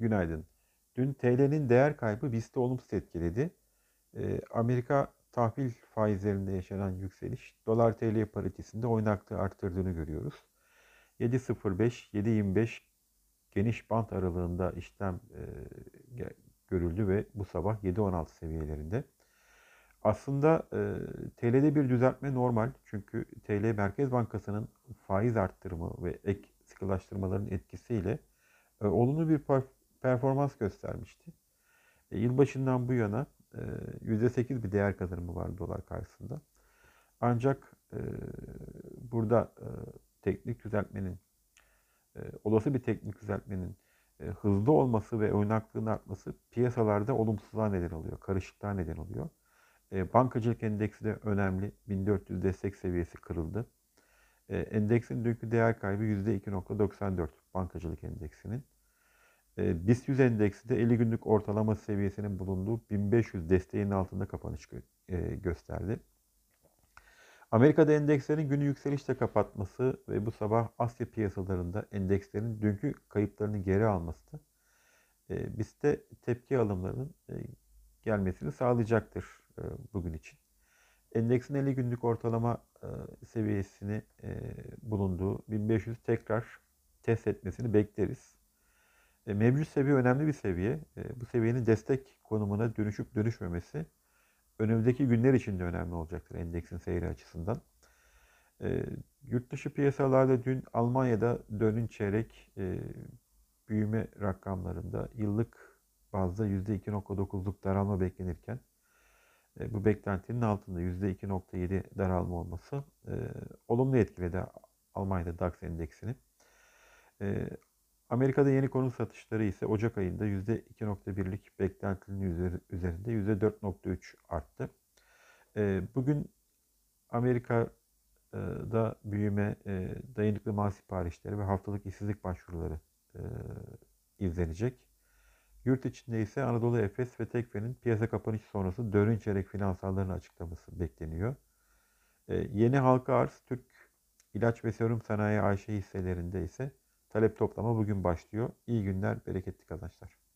Günaydın. Dün TL'nin değer kaybı BIST'i olumsuz etkiledi. Ee, Amerika tahvil faizlerinde yaşanan yükseliş dolar TL paritesinde oynaklığı arttırdığını görüyoruz. 7.05-7.25 geniş bant aralığında işlem e, görüldü ve bu sabah 7.16 seviyelerinde. Aslında e, TL'de bir düzeltme normal çünkü TL Merkez Bankası'nın faiz arttırımı ve ek sıkılaştırmaların etkisiyle e, olumlu bir performans göstermişti. E, yılbaşından bu yana e, %8 bir değer kazanımı var dolar karşısında. Ancak e, burada e, teknik düzeltmenin, e, olası bir teknik düzeltmenin e, hızlı olması ve oynaklığın artması piyasalarda olumsuzluğa neden oluyor, karışıklığa neden oluyor. E, bankacılık endeksi de önemli. 1400 destek seviyesi kırıldı. E, endeksin dünkü değer kaybı %2.94 bankacılık endeksinin. E, BIST 100 endeksi de 50 günlük ortalama seviyesinin bulunduğu 1500 desteğinin altında kapanış e, gösterdi. Amerika'da endekslerin günü yükselişle kapatması ve bu sabah Asya piyasalarında endekslerin dünkü kayıplarını geri alması e, BIST'te tepki alımlarının e, gelmesini sağlayacaktır e, bugün için. Endeksin 50 günlük ortalama seviyesini bulunduğu 1500 tekrar test etmesini bekleriz. E, mevcut seviye önemli bir seviye. E, bu seviyenin destek konumuna dönüşüp dönüşmemesi önümüzdeki günler için de önemli olacaktır endeksin seyri açısından. E, yurt dışı piyasalarda dün Almanya'da dönün çeyrek büyüme rakamlarında yıllık bazda %2.9'luk daralma beklenirken bu beklentinin altında %2.7 daralma olması olumlu etkiledi Almanya'da DAX endeksini. Amerika'da yeni konut satışları ise Ocak ayında %2.1'lik beklentinin üzerinde %4.3 arttı. Ee, bugün Amerika'da büyüme, e, dayanıklı mal siparişleri ve haftalık işsizlik başvuruları e, izlenecek. Yurt içinde ise Anadolu Efes ve Tekfe'nin piyasa kapanışı sonrası dördüncü çeyrek finansallarını açıklaması bekleniyor. Ee, yeni halka arz Türk ilaç ve serum sanayi AŞ hisselerinde ise Talep toplama bugün başlıyor. İyi günler, bereketli kazançlar.